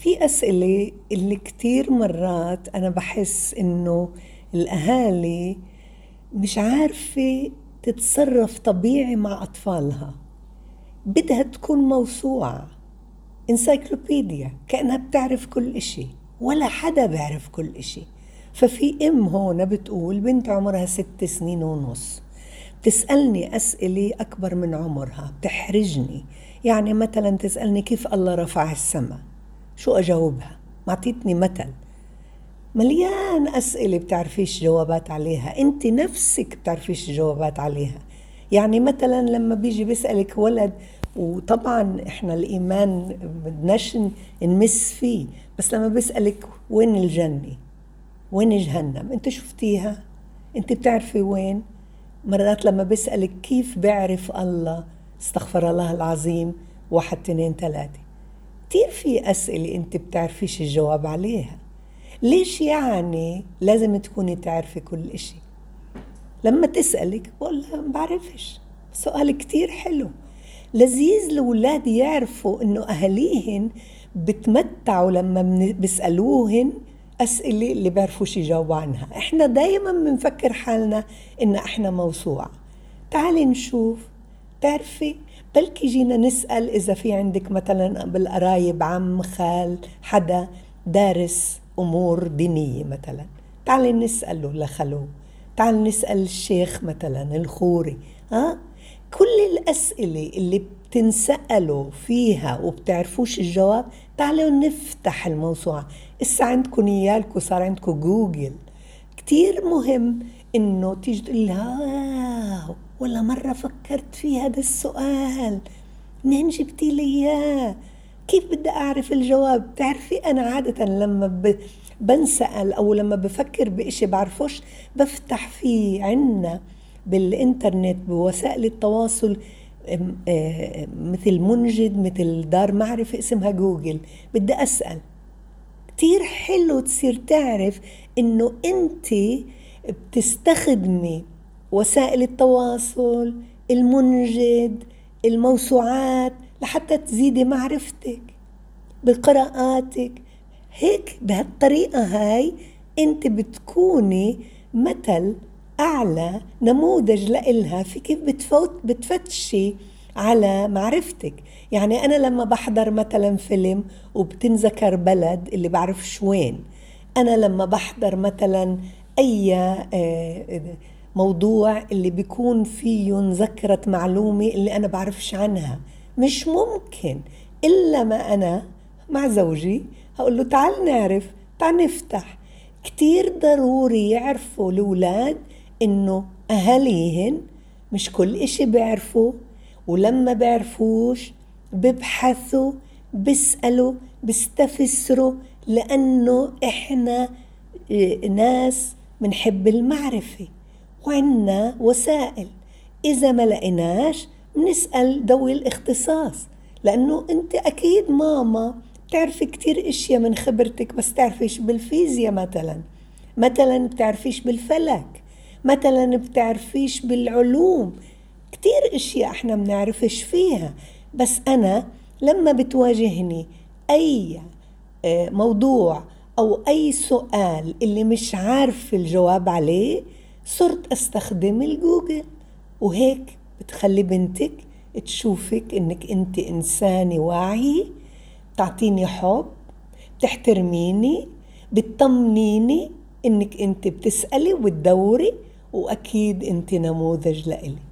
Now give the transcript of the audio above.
في أسئلة اللي كتير مرات أنا بحس إنه الأهالي مش عارفة تتصرف طبيعي مع أطفالها. بدها تكون موسوعة. انسايكلوبيديا كأنها بتعرف كل إشي. ولا حدا بيعرف كل إشي. ففي أم هون بتقول بنت عمرها ست سنين ونص. بتسألني أسئلة أكبر من عمرها. بتحرجني. يعني مثلا تسألني كيف الله رفع السماء. شو أجاوبها؟ معطيتني مثل. مليان أسئلة بتعرفيش جوابات عليها. أنت نفسك بتعرفيش جوابات عليها. يعني مثلا لما بيجي بيسألك ولد وطبعا إحنا الإيمان بدناش نمس فيه. بس لما بيسألك وين الجنة؟ وين جهنم؟ أنت شفتيها؟ أنت بتعرفي وين؟ مرات لما بيسألك كيف بيعرف الله؟ استغفر الله العظيم. واحد اثنين ثلاثة. كتير في أسئلة أنت بتعرفيش الجواب عليها. ليش يعني لازم تكوني تعرفي كل إشي؟ لما تسألك بقول لها ما بعرفش. سؤال كتير حلو. لذيذ الأولاد يعرفوا إنه أهاليهن بتمتعوا لما بيسألوهن أسئلة اللي بيعرفوش يجاوبوا عنها. إحنا دايما بنفكر حالنا إن إحنا موسوعة. تعالي نشوف تعرفي بلكي جينا نسأل إذا في عندك مثلا بالقرايب عم خال حدا دارس أمور دينية مثلا. تعالي نسأله لخلو. تعال نسأل الشيخ مثلا الخوري. ها كل الأسئلة اللي بتنسألوا فيها وبتعرفوش الجواب تعالوا نفتح الموسوعة. إسا عندكم إيالكم صار عندكم جوجل. كتير مهم إنه تيجي تقول لها ولا مرة فكرت في هذا السؤال منين جبتي لي إياه؟ كيف بدي أعرف الجواب؟ بتعرفي أنا عادة لما ب... بنسأل أو لما بفكر بإشي بعرفوش بفتح فيه عنا بالإنترنت بوسائل التواصل مثل منجد مثل دار معرفة اسمها جوجل. بدي أسأل. كتير حلو تصير تعرف إنه أنت بتستخدمي وسائل التواصل المنجد الموسوعات لحتى تزيدي معرفتك بقراءاتك. هيك بهالطريقة هاي انت بتكوني مثل أعلى نموذج لإلها. في كيف بتفوت بتفتشي على معرفتك. يعني أنا لما بحضر مثلا فيلم وبتنذكر بلد اللي بعرفش وين أنا لما بحضر مثلا أي آه، موضوع اللي بيكون فيه ذكرت معلومة اللي أنا بعرفش عنها. مش ممكن. إلا ما أنا مع زوجي هقول له تعال نعرف تعال نفتح. كتير ضروري يعرفوا الأولاد إنه أهاليهن مش كل إشي بيعرفوا ولما بيعرفوش ببحثوا بيسألوا بيستفسروا لأنه إحنا آه، ناس بنحب المعرفة. وعنا وسائل. إذا ما لقيناش بنسأل ذوي الاختصاص لأنه أنت أكيد ماما بتعرفي كتير إشياء من خبرتك بس تعرفيش بالفيزياء مثلا. مثلا بتعرفيش بالفلك مثلا بتعرفيش بالعلوم. كتير إشياء إحنا بنعرفش فيها. بس أنا لما بتواجهني أي آه، موضوع أو أي سؤال اللي مش عارف الجواب عليه صرت أستخدم الجوجل وهيك بتخلي بنتك تشوفك إنك أنت إنسانة واعية تعطيني حب بتحترميني بتطمنيني إنك أنت بتسألي وبتدوري وأكيد أنت نموذج لإلي.